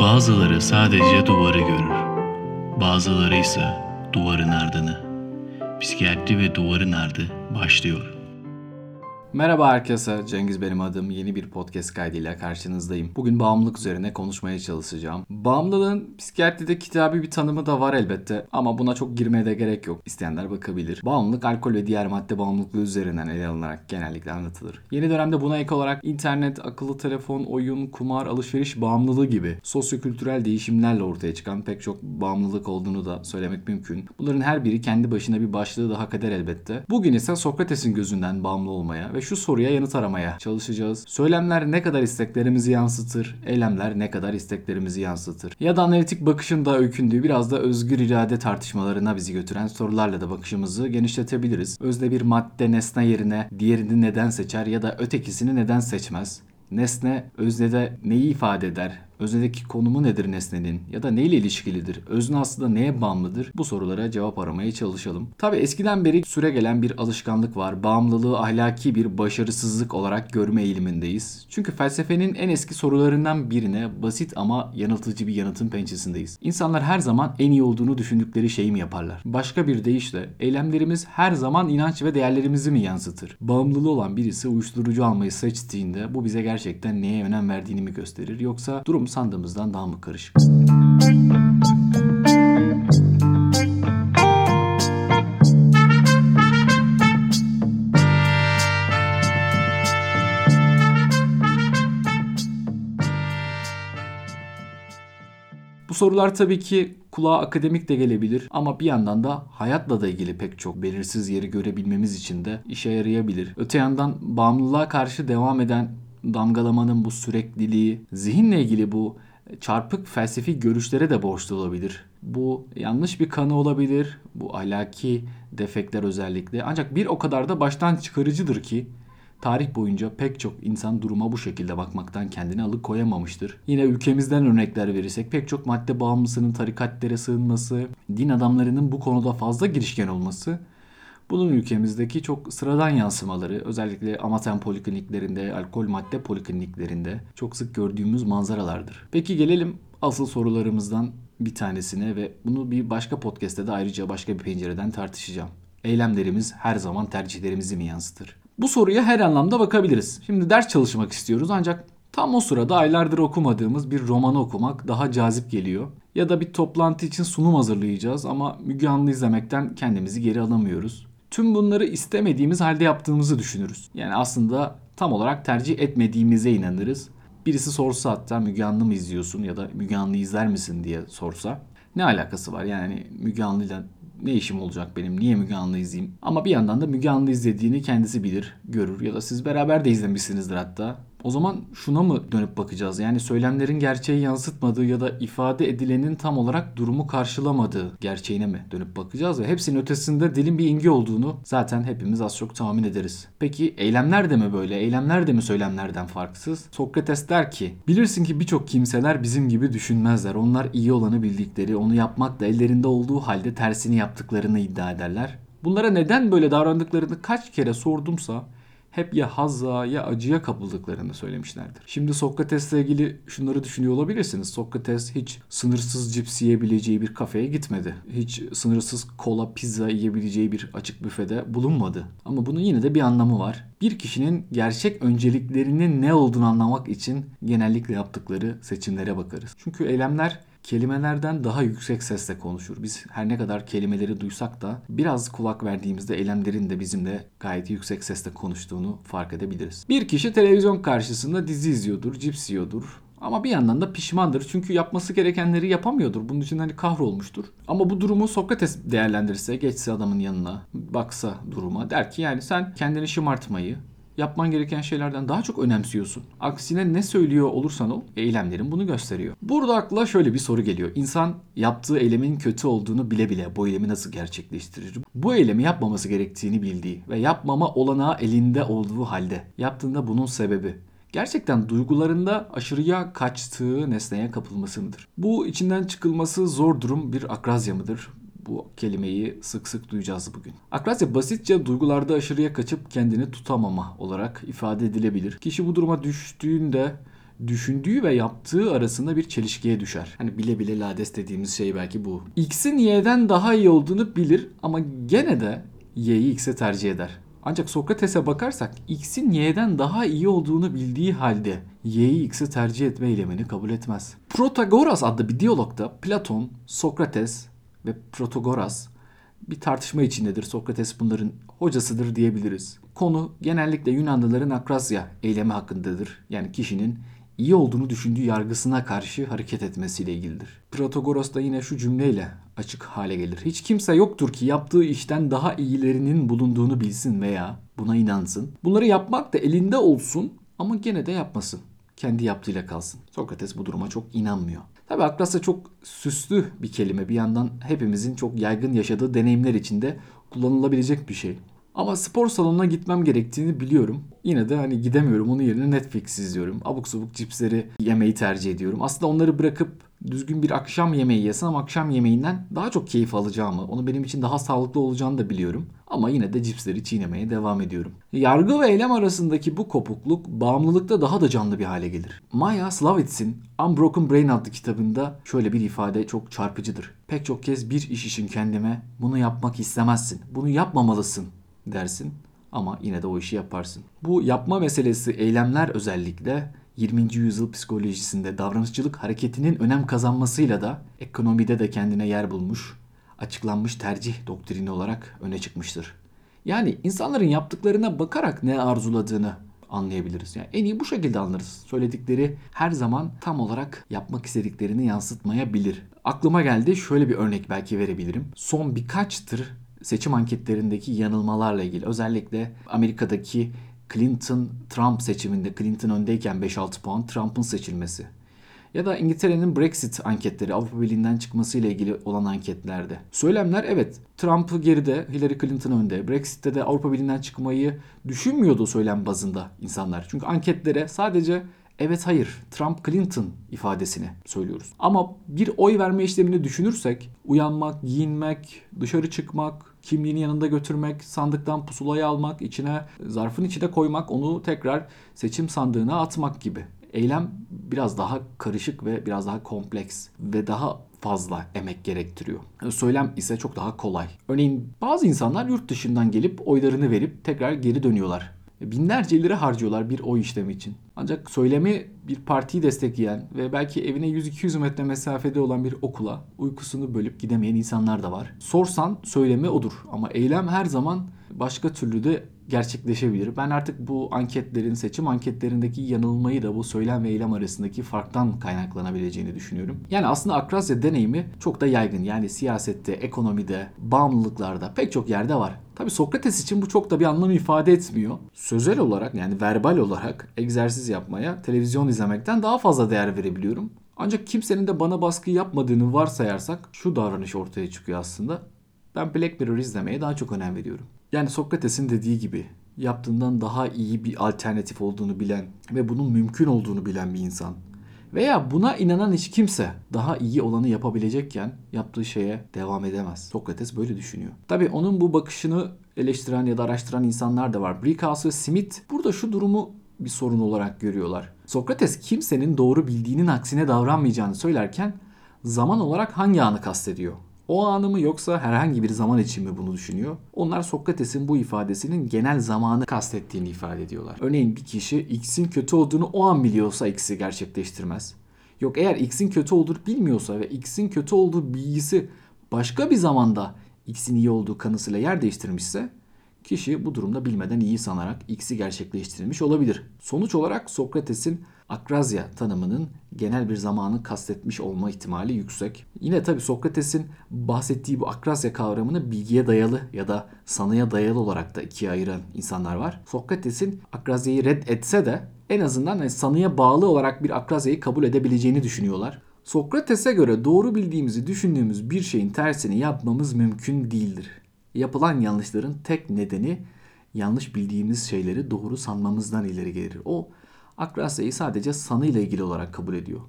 Bazıları sadece duvarı görür. Bazıları ise duvarın ardını. Psikiyatri ve duvarın ardı başlıyor. Merhaba herkese, Cengiz benim adım. Yeni bir podcast kaydıyla karşınızdayım. Bugün bağımlılık üzerine konuşmaya çalışacağım. Bağımlılığın psikiyatride kitabi bir tanımı da var elbette ama buna çok girmeye de gerek yok. İsteyenler bakabilir. Bağımlılık, alkol ve diğer madde bağımlılıkları üzerinden ele alınarak genellikle anlatılır. Yeni dönemde buna ek olarak internet, akıllı telefon, oyun, kumar, alışveriş bağımlılığı gibi sosyokültürel değişimlerle ortaya çıkan pek çok bağımlılık olduğunu da söylemek mümkün. Bunların her biri kendi başına bir başlığı da hak eder elbette. Bugün ise Sokrates'in gözünden bağımlı olmaya ve şu soruya yanıt aramaya çalışacağız. Söylemler ne kadar isteklerimizi yansıtır, eylemler ne kadar isteklerimizi yansıtır? Ya da analitik bakışın da öykündüğü biraz da özgür irade tartışmalarına bizi götüren sorularla da bakışımızı genişletebiliriz. Özde bir madde nesne yerine diğerini neden seçer ya da ötekisini neden seçmez? Nesne öznede neyi ifade eder? Öznedeki konumu nedir nesnenin? Ya da neyle ilişkilidir? Özne aslında neye bağımlıdır? Bu sorulara cevap aramaya çalışalım. Tabi eskiden beri süre gelen bir alışkanlık var. Bağımlılığı ahlaki bir başarısızlık olarak görme eğilimindeyiz. Çünkü felsefenin en eski sorularından birine basit ama yanıltıcı bir yanıtın pençesindeyiz. İnsanlar her zaman en iyi olduğunu düşündükleri şeyi mi yaparlar? Başka bir deyişle eylemlerimiz her zaman inanç ve değerlerimizi mi yansıtır? Bağımlılığı olan birisi uyuşturucu almayı seçtiğinde bu bize gerçekten neye önem verdiğini mi gösterir? Yoksa durum sandığımızdan daha mı karışık? Bu sorular tabii ki kulağa akademik de gelebilir ama bir yandan da hayatla da ilgili pek çok belirsiz yeri görebilmemiz için de işe yarayabilir. Öte yandan bağımlılığa karşı devam eden damgalamanın bu sürekliliği, zihinle ilgili bu çarpık felsefi görüşlere de borçlu olabilir. Bu yanlış bir kanı olabilir, bu ahlaki defekler özellikle. Ancak bir o kadar da baştan çıkarıcıdır ki tarih boyunca pek çok insan duruma bu şekilde bakmaktan kendini alıkoyamamıştır. Yine ülkemizden örnekler verirsek pek çok madde bağımlısının tarikatlere sığınması, din adamlarının bu konuda fazla girişken olması bunun ülkemizdeki çok sıradan yansımaları özellikle amaten polikliniklerinde, alkol madde polikliniklerinde çok sık gördüğümüz manzaralardır. Peki gelelim asıl sorularımızdan bir tanesine ve bunu bir başka podcast'te de ayrıca başka bir pencereden tartışacağım. Eylemlerimiz her zaman tercihlerimizi mi yansıtır? Bu soruya her anlamda bakabiliriz. Şimdi ders çalışmak istiyoruz ancak tam o sırada aylardır okumadığımız bir romanı okumak daha cazip geliyor. Ya da bir toplantı için sunum hazırlayacağız ama Müge Anlı izlemekten kendimizi geri alamıyoruz. Tüm bunları istemediğimiz halde yaptığımızı düşünürüz. Yani aslında tam olarak tercih etmediğimize inanırız. Birisi sorsa hatta Müge Anlı mı izliyorsun ya da Müge Anlı izler misin diye sorsa ne alakası var? Yani Müge Anlı'yla ne işim olacak benim? Niye Müge Anlı izleyeyim? Ama bir yandan da Müge Anlı izlediğini kendisi bilir, görür ya da siz beraber de izlemişsinizdir hatta. O zaman şuna mı dönüp bakacağız? Yani söylemlerin gerçeği yansıtmadığı ya da ifade edilenin tam olarak durumu karşılamadığı gerçeğine mi dönüp bakacağız? Ve hepsinin ötesinde dilin bir imge olduğunu zaten hepimiz az çok tahmin ederiz. Peki eylemler de mi böyle? Eylemler de mi söylemlerden farksız? Sokrates der ki, bilirsin ki birçok kimseler bizim gibi düşünmezler. Onlar iyi olanı bildikleri, onu yapmak da ellerinde olduğu halde tersini yaptıklarını iddia ederler. Bunlara neden böyle davrandıklarını kaç kere sordumsa hep ya hazza ya acıya kapıldıklarını söylemişlerdir. Şimdi Sokrates'le ilgili şunları düşünüyor olabilirsiniz. Sokrates hiç sınırsız cips yiyebileceği bir kafeye gitmedi. Hiç sınırsız kola, pizza yiyebileceği bir açık büfede bulunmadı. Ama bunun yine de bir anlamı var. Bir kişinin gerçek önceliklerinin ne olduğunu anlamak için genellikle yaptıkları seçimlere bakarız. Çünkü eylemler kelimelerden daha yüksek sesle konuşur. Biz her ne kadar kelimeleri duysak da biraz kulak verdiğimizde eylemlerin de bizimle gayet yüksek sesle konuştuğunu fark edebiliriz. Bir kişi televizyon karşısında dizi izliyordur, cips yiyordur. Ama bir yandan da pişmandır. Çünkü yapması gerekenleri yapamıyordur. Bunun için hani kahrolmuştur. Ama bu durumu Sokrates değerlendirirse, geçse adamın yanına, baksa duruma der ki yani sen kendini şımartmayı, yapman gereken şeylerden daha çok önemsiyorsun. Aksine ne söylüyor olursan ol, eylemlerin bunu gösteriyor. Burada akla şöyle bir soru geliyor. İnsan yaptığı eylemin kötü olduğunu bile bile bu eylemi nasıl gerçekleştirir? Bu eylemi yapmaması gerektiğini bildiği ve yapmama olanağı elinde olduğu halde yaptığında bunun sebebi gerçekten duygularında aşırıya kaçtığı nesneye kapılması mıdır? Bu içinden çıkılması zor durum bir akrazya mıdır? Bu kelimeyi sık sık duyacağız bugün. Akrasya basitçe duygularda aşırıya kaçıp kendini tutamama olarak ifade edilebilir. Kişi bu duruma düştüğünde düşündüğü ve yaptığı arasında bir çelişkiye düşer. Hani bile bile lades dediğimiz şey belki bu. X'in Y'den daha iyi olduğunu bilir ama gene de Y'yi X'e tercih eder. Ancak Sokrates'e bakarsak X'in Y'den daha iyi olduğunu bildiği halde Y'yi X'e tercih etme eylemini kabul etmez. Protagoras adlı bir diyalogda Platon, Sokrates ve Protagoras bir tartışma içindedir. Sokrates bunların hocasıdır diyebiliriz. Konu genellikle Yunanlıların akrasya eylemi hakkındadır. Yani kişinin iyi olduğunu düşündüğü yargısına karşı hareket etmesiyle ilgilidir. Protagoras da yine şu cümleyle açık hale gelir. Hiç kimse yoktur ki yaptığı işten daha iyilerinin bulunduğunu bilsin veya buna inansın. Bunları yapmak da elinde olsun ama gene de yapmasın. Kendi yaptığıyla kalsın. Sokrates bu duruma çok inanmıyor. Tabi Akrasya çok süslü bir kelime. Bir yandan hepimizin çok yaygın yaşadığı deneyimler içinde kullanılabilecek bir şey. Ama spor salonuna gitmem gerektiğini biliyorum. Yine de hani gidemiyorum. Onun yerine Netflix izliyorum. Abuk subuk cipsleri yemeyi tercih ediyorum. Aslında onları bırakıp düzgün bir akşam yemeği yesem akşam yemeğinden daha çok keyif alacağımı, onu benim için daha sağlıklı olacağını da biliyorum. Ama yine de cipsleri çiğnemeye devam ediyorum. Yargı ve eylem arasındaki bu kopukluk bağımlılıkta daha da canlı bir hale gelir. Maya Slavitz'in Unbroken Brain adlı kitabında şöyle bir ifade çok çarpıcıdır. Pek çok kez bir iş için kendime bunu yapmak istemezsin, bunu yapmamalısın dersin ama yine de o işi yaparsın. Bu yapma meselesi eylemler özellikle 20. yüzyıl psikolojisinde davranışçılık hareketinin önem kazanmasıyla da ekonomide de kendine yer bulmuş, açıklanmış tercih doktrini olarak öne çıkmıştır. Yani insanların yaptıklarına bakarak ne arzuladığını anlayabiliriz. Yani en iyi bu şekilde anlarız. Söyledikleri her zaman tam olarak yapmak istediklerini yansıtmayabilir. Aklıma geldi şöyle bir örnek belki verebilirim. Son birkaçtır seçim anketlerindeki yanılmalarla ilgili özellikle Amerika'daki Clinton-Trump seçiminde Clinton öndeyken 5-6 puan Trump'ın seçilmesi. Ya da İngiltere'nin Brexit anketleri Avrupa Birliği'nden çıkması ile ilgili olan anketlerde. Söylemler evet Trump geride, Hillary Clinton önde. Brexit'te de Avrupa Birliği'nden çıkmayı düşünmüyordu söylem bazında insanlar. Çünkü anketlere sadece evet hayır Trump Clinton ifadesini söylüyoruz. Ama bir oy verme işlemini düşünürsek uyanmak, giyinmek, dışarı çıkmak, kimliğini yanında götürmek, sandıktan pusulayı almak, içine zarfın içine koymak, onu tekrar seçim sandığına atmak gibi. Eylem biraz daha karışık ve biraz daha kompleks ve daha fazla emek gerektiriyor. Söylem ise çok daha kolay. Örneğin bazı insanlar yurt dışından gelip oylarını verip tekrar geri dönüyorlar. Binlerce lira harcıyorlar bir oy işlemi için. Ancak söylemi bir partiyi destekleyen ve belki evine 100-200 metre mesafede olan bir okula uykusunu bölüp gidemeyen insanlar da var. Sorsan söylemi odur ama eylem her zaman başka türlü de gerçekleşebilir. Ben artık bu anketlerin, seçim anketlerindeki yanılmayı da bu söylem ve eylem arasındaki farktan kaynaklanabileceğini düşünüyorum. Yani aslında Akrasya deneyimi çok da yaygın. Yani siyasette, ekonomide, bağımlılıklarda pek çok yerde var. Tabi Sokrates için bu çok da bir anlam ifade etmiyor. Sözel olarak yani verbal olarak egzersiz yapmaya, televizyon izlemekten daha fazla değer verebiliyorum. Ancak kimsenin de bana baskı yapmadığını varsayarsak şu davranış ortaya çıkıyor aslında. Ben Black Mirror izlemeye daha çok önem veriyorum. Yani Sokrates'in dediği gibi yaptığından daha iyi bir alternatif olduğunu bilen ve bunun mümkün olduğunu bilen bir insan. Veya buna inanan hiç kimse daha iyi olanı yapabilecekken yaptığı şeye devam edemez. Sokrates böyle düşünüyor. Tabi onun bu bakışını eleştiren ya da araştıran insanlar da var. Brickhouse ve Smith burada şu durumu bir sorun olarak görüyorlar. Sokrates kimsenin doğru bildiğinin aksine davranmayacağını söylerken zaman olarak hangi anı kastediyor? O anı mı yoksa herhangi bir zaman için mi bunu düşünüyor? Onlar Sokrates'in bu ifadesinin genel zamanı kastettiğini ifade ediyorlar. Örneğin bir kişi X'in kötü olduğunu o an biliyorsa X'i gerçekleştirmez. Yok eğer X'in kötü olduğunu bilmiyorsa ve X'in kötü olduğu bilgisi başka bir zamanda X'in iyi olduğu kanısıyla yer değiştirmişse kişi bu durumda bilmeden iyi sanarak X'i gerçekleştirmiş olabilir. Sonuç olarak Sokrates'in akrazya tanımının genel bir zamanı kastetmiş olma ihtimali yüksek. Yine tabi Sokrates'in bahsettiği bu akrazya kavramını bilgiye dayalı ya da sanıya dayalı olarak da ikiye ayıran insanlar var. Sokrates'in akrazyayı red etse de en azından hani sanıya bağlı olarak bir akrazyayı kabul edebileceğini düşünüyorlar. Sokrates'e göre doğru bildiğimizi düşündüğümüz bir şeyin tersini yapmamız mümkün değildir. Yapılan yanlışların tek nedeni yanlış bildiğimiz şeyleri doğru sanmamızdan ileri gelir. O Akrasya'yı sadece sanıyla ilgili olarak kabul ediyor.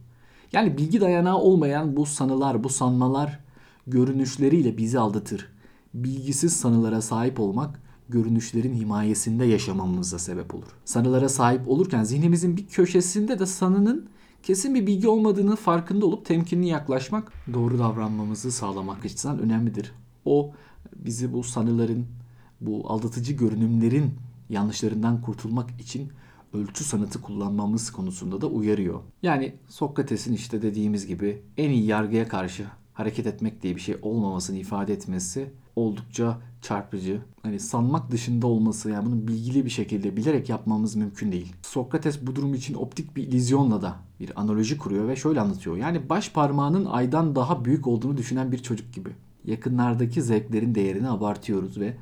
Yani bilgi dayanağı olmayan bu sanılar, bu sanmalar görünüşleriyle bizi aldatır. Bilgisiz sanılara sahip olmak görünüşlerin himayesinde yaşamamıza sebep olur. Sanılara sahip olurken zihnimizin bir köşesinde de sanının kesin bir bilgi olmadığını farkında olup temkinli yaklaşmak doğru davranmamızı sağlamak açısından önemlidir. O bizi bu sanıların, bu aldatıcı görünümlerin yanlışlarından kurtulmak için ölçü sanatı kullanmamız konusunda da uyarıyor. Yani Sokrates'in işte dediğimiz gibi en iyi yargıya karşı hareket etmek diye bir şey olmamasını ifade etmesi oldukça çarpıcı. Hani sanmak dışında olması yani bunu bilgili bir şekilde bilerek yapmamız mümkün değil. Sokrates bu durum için optik bir illüzyonla da bir analoji kuruyor ve şöyle anlatıyor. Yani baş parmağının aydan daha büyük olduğunu düşünen bir çocuk gibi. Yakınlardaki zevklerin değerini abartıyoruz ve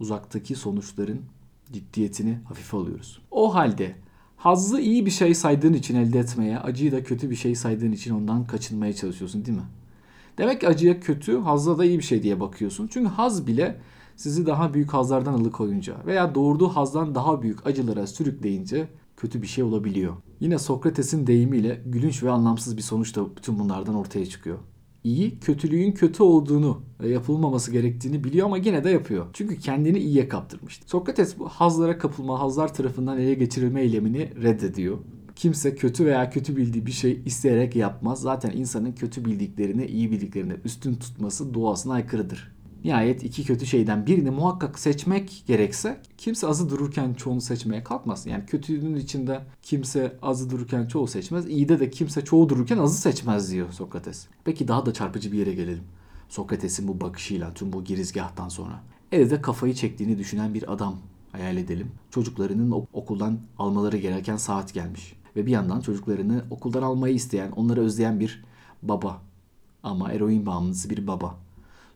uzaktaki sonuçların ciddiyetini hafife alıyoruz. O halde hazzı iyi bir şey saydığın için elde etmeye, acıyı da kötü bir şey saydığın için ondan kaçınmaya çalışıyorsun değil mi? Demek ki acıya kötü, hazza da iyi bir şey diye bakıyorsun. Çünkü haz bile sizi daha büyük hazlardan alıkoyunca veya doğurduğu hazdan daha büyük acılara sürükleyince kötü bir şey olabiliyor. Yine Sokrates'in deyimiyle gülünç ve anlamsız bir sonuç da bütün bunlardan ortaya çıkıyor. İyi, kötülüğün kötü olduğunu ve yapılmaması gerektiğini biliyor ama yine de yapıyor. Çünkü kendini iyiye kaptırmıştı. Sokrates bu hazlara kapılma, hazlar tarafından ele geçirilme eylemini reddediyor. Kimse kötü veya kötü bildiği bir şey isteyerek yapmaz. Zaten insanın kötü bildiklerini iyi bildiklerini üstün tutması doğasına aykırıdır. Nihayet iki kötü şeyden birini muhakkak seçmek gerekse kimse azı dururken çoğunu seçmeye kalkmaz. Yani kötülüğün içinde kimse azı dururken çoğu seçmez. İyide de kimse çoğu dururken azı seçmez diyor Sokrates. Peki daha da çarpıcı bir yere gelelim. Sokrates'in bu bakışıyla tüm bu girizgahtan sonra. Elde kafayı çektiğini düşünen bir adam hayal edelim. Çocuklarının okuldan almaları gereken saat gelmiş. Ve bir yandan çocuklarını okuldan almayı isteyen, onları özleyen bir baba. Ama eroin bağımlısı bir baba.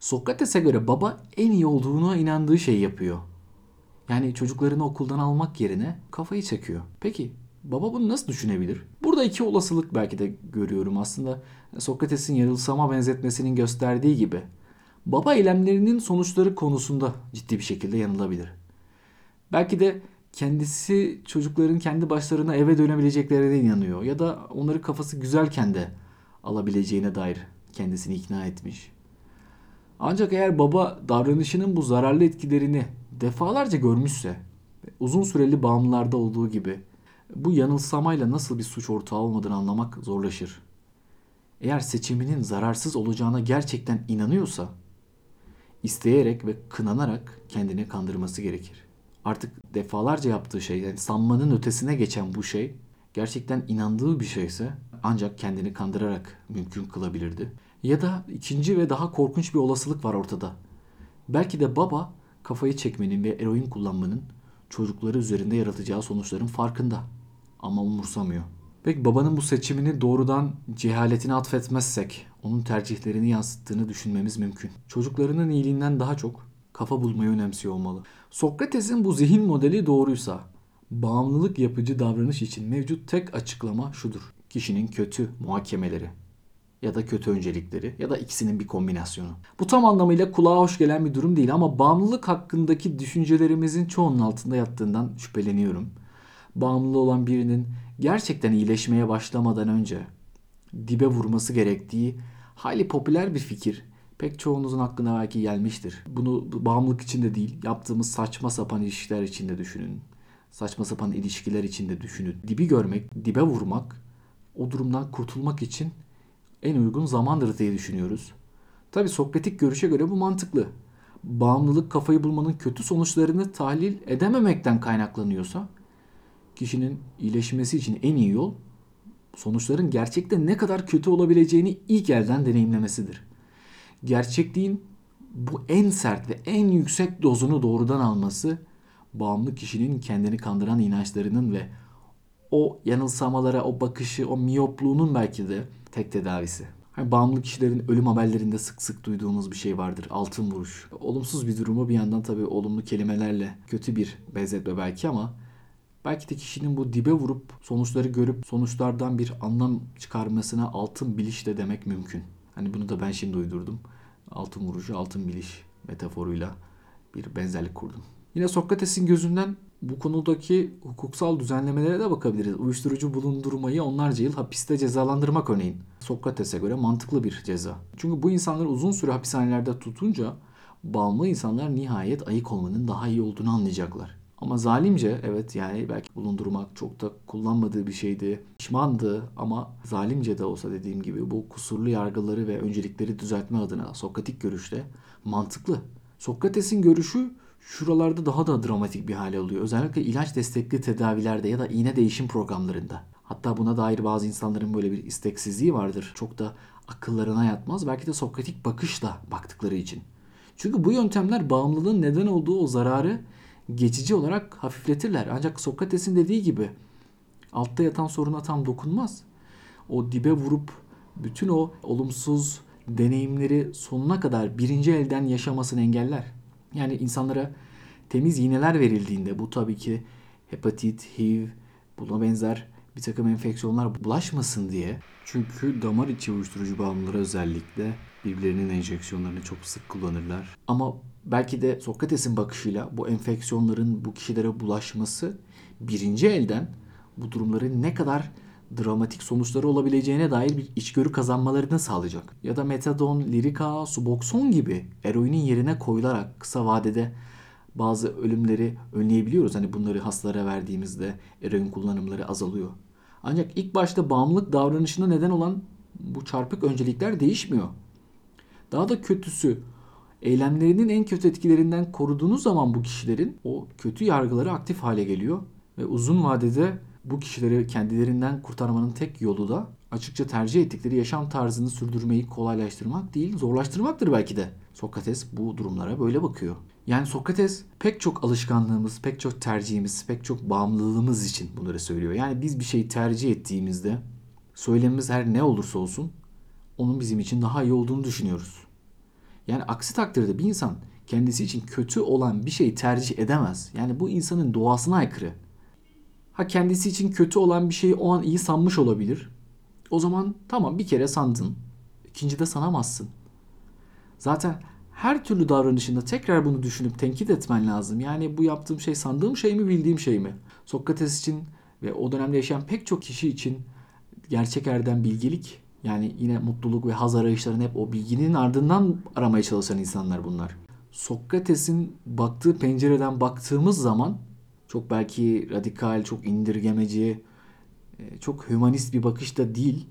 Sokrates'e göre baba en iyi olduğuna inandığı şeyi yapıyor. Yani çocuklarını okuldan almak yerine kafayı çekiyor. Peki baba bunu nasıl düşünebilir? Burada iki olasılık belki de görüyorum aslında. Sokrates'in yanılsama benzetmesinin gösterdiği gibi. Baba eylemlerinin sonuçları konusunda ciddi bir şekilde yanılabilir. Belki de kendisi çocukların kendi başlarına eve dönebileceklerine inanıyor. Ya da onları kafası güzelken de alabileceğine dair kendisini ikna etmiş. Ancak eğer baba davranışının bu zararlı etkilerini defalarca görmüşse, uzun süreli bağımlılarda olduğu gibi bu yanılsamayla nasıl bir suç ortağı olmadığını anlamak zorlaşır. Eğer seçiminin zararsız olacağına gerçekten inanıyorsa, isteyerek ve kınanarak kendini kandırması gerekir. Artık defalarca yaptığı şey, yani sanmanın ötesine geçen bu şey gerçekten inandığı bir şeyse ancak kendini kandırarak mümkün kılabilirdi. Ya da ikinci ve daha korkunç bir olasılık var ortada. Belki de baba kafayı çekmenin ve eroin kullanmanın çocukları üzerinde yaratacağı sonuçların farkında ama umursamıyor. Peki babanın bu seçimini doğrudan cehaletine atfetmezsek onun tercihlerini yansıttığını düşünmemiz mümkün. Çocuklarının iyiliğinden daha çok kafa bulmayı önemsiyor olmalı. Sokrates'in bu zihin modeli doğruysa bağımlılık yapıcı davranış için mevcut tek açıklama şudur. Kişinin kötü muhakemeleri ya da kötü öncelikleri ya da ikisinin bir kombinasyonu. Bu tam anlamıyla kulağa hoş gelen bir durum değil ama bağımlılık hakkındaki düşüncelerimizin çoğunun altında yattığından şüpheleniyorum. Bağımlı olan birinin gerçekten iyileşmeye başlamadan önce dibe vurması gerektiği hayli popüler bir fikir. Pek çoğunuzun aklına belki gelmiştir. Bunu bağımlılık için de değil, yaptığımız saçma sapan ilişkiler için de düşünün. Saçma sapan ilişkiler için de düşünün. Dibi görmek, dibe vurmak o durumdan kurtulmak için en uygun zamandır diye düşünüyoruz. Tabi Sokratik görüşe göre bu mantıklı. Bağımlılık kafayı bulmanın kötü sonuçlarını tahlil edememekten kaynaklanıyorsa kişinin iyileşmesi için en iyi yol sonuçların gerçekte ne kadar kötü olabileceğini ilk elden deneyimlemesidir. Gerçekliğin bu en sert ve en yüksek dozunu doğrudan alması bağımlı kişinin kendini kandıran inançlarının ve o yanılsamalara, o bakışı, o miyopluğunun belki de tek tedavisi. Hani bağımlı kişilerin ölüm haberlerinde sık sık duyduğumuz bir şey vardır. Altın vuruş. Olumsuz bir durumu bir yandan tabii olumlu kelimelerle kötü bir benzetme belki ama belki de kişinin bu dibe vurup sonuçları görüp sonuçlardan bir anlam çıkarmasına altın biliş de demek mümkün. Hani bunu da ben şimdi uydurdum. Altın vuruşu, altın biliş metaforuyla bir benzerlik kurdum. Yine Sokrates'in gözünden bu konudaki hukuksal düzenlemelere de bakabiliriz. Uyuşturucu bulundurmayı onlarca yıl hapiste cezalandırmak örneğin. Sokrates'e göre mantıklı bir ceza. Çünkü bu insanları uzun süre hapishanelerde tutunca bağımlı insanlar nihayet ayık olmanın daha iyi olduğunu anlayacaklar. Ama zalimce evet yani belki bulundurmak çok da kullanmadığı bir şeydi. Pişmandı ama zalimce de olsa dediğim gibi bu kusurlu yargıları ve öncelikleri düzeltme adına Sokratik görüşte mantıklı. Sokrates'in görüşü şuralarda daha da dramatik bir hale alıyor. Özellikle ilaç destekli tedavilerde ya da iğne değişim programlarında. Hatta buna dair bazı insanların böyle bir isteksizliği vardır. Çok da akıllarına yatmaz. Belki de Sokratik bakışla baktıkları için. Çünkü bu yöntemler bağımlılığın neden olduğu o zararı geçici olarak hafifletirler. Ancak Sokrates'in dediği gibi altta yatan soruna tam dokunmaz. O dibe vurup bütün o olumsuz deneyimleri sonuna kadar birinci elden yaşamasını engeller. Yani insanlara temiz iğneler verildiğinde bu tabii ki hepatit, HIV, buna benzer bir takım enfeksiyonlar bulaşmasın diye. Çünkü damar içi uyuşturucu bağımlıları özellikle birbirlerinin enjeksiyonlarını çok sık kullanırlar. Ama belki de Sokrates'in bakışıyla bu enfeksiyonların bu kişilere bulaşması birinci elden bu durumların ne kadar dramatik sonuçları olabileceğine dair bir içgörü kazanmalarını sağlayacak. Ya da metadon, lirika, subokson gibi eroinin yerine koyularak kısa vadede bazı ölümleri önleyebiliyoruz. Hani bunları hastalara verdiğimizde eroin kullanımları azalıyor. Ancak ilk başta bağımlılık davranışına neden olan bu çarpık öncelikler değişmiyor. Daha da kötüsü eylemlerinin en kötü etkilerinden koruduğunuz zaman bu kişilerin o kötü yargıları aktif hale geliyor ve uzun vadede bu kişileri kendilerinden kurtarmanın tek yolu da açıkça tercih ettikleri yaşam tarzını sürdürmeyi kolaylaştırmak değil, zorlaştırmaktır belki de. Sokrates bu durumlara böyle bakıyor. Yani Sokrates pek çok alışkanlığımız, pek çok tercihimiz, pek çok bağımlılığımız için bunları söylüyor. Yani biz bir şeyi tercih ettiğimizde söylemimiz her ne olursa olsun onun bizim için daha iyi olduğunu düşünüyoruz. Yani aksi takdirde bir insan kendisi için kötü olan bir şeyi tercih edemez. Yani bu insanın doğasına aykırı. Ha kendisi için kötü olan bir şeyi o an iyi sanmış olabilir. O zaman tamam bir kere sandın. İkinci de sanamazsın. Zaten her türlü davranışında tekrar bunu düşünüp tenkit etmen lazım. Yani bu yaptığım şey sandığım şey mi bildiğim şey mi? Sokrates için ve o dönemde yaşayan pek çok kişi için gerçek erdem bilgelik. Yani yine mutluluk ve haz arayışlarını hep o bilginin ardından aramaya çalışan insanlar bunlar. Sokrates'in baktığı pencereden baktığımız zaman çok belki radikal, çok indirgemeci, e, çok hümanist bir bakış da değil.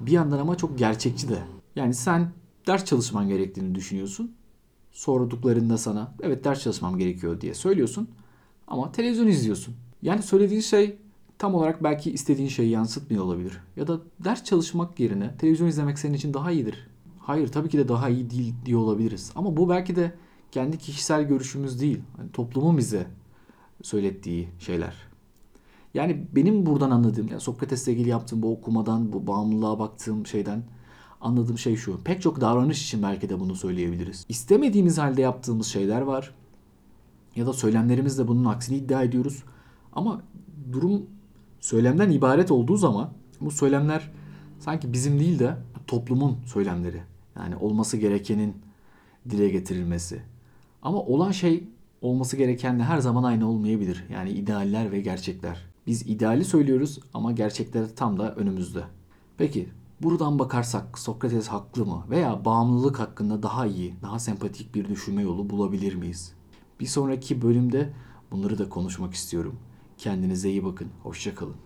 Bir yandan ama çok gerçekçi de. Yani sen ders çalışman gerektiğini düşünüyorsun. Sorduklarında sana evet ders çalışmam gerekiyor diye söylüyorsun. Ama televizyon izliyorsun. Yani söylediğin şey tam olarak belki istediğin şeyi yansıtmıyor olabilir. Ya da ders çalışmak yerine televizyon izlemek senin için daha iyidir. Hayır tabii ki de daha iyi değil diye olabiliriz. Ama bu belki de kendi kişisel görüşümüz değil. Yani toplumun bize söylettiği şeyler. Yani benim buradan anladığım, yani Sokrates'le ilgili yaptığım bu okumadan, bu bağımlılığa baktığım şeyden anladığım şey şu. Pek çok davranış için belki de bunu söyleyebiliriz. İstemediğimiz halde yaptığımız şeyler var. Ya da söylemlerimizle bunun aksini iddia ediyoruz. Ama durum söylemden ibaret olduğu zaman bu söylemler sanki bizim değil de toplumun söylemleri. Yani olması gerekenin dile getirilmesi. Ama olan şey olması gerekenle her zaman aynı olmayabilir. Yani idealler ve gerçekler. Biz ideali söylüyoruz ama gerçekler tam da önümüzde. Peki buradan bakarsak Sokrates haklı mı veya bağımlılık hakkında daha iyi, daha sempatik bir düşünme yolu bulabilir miyiz? Bir sonraki bölümde bunları da konuşmak istiyorum. Kendinize iyi bakın. Hoşçakalın.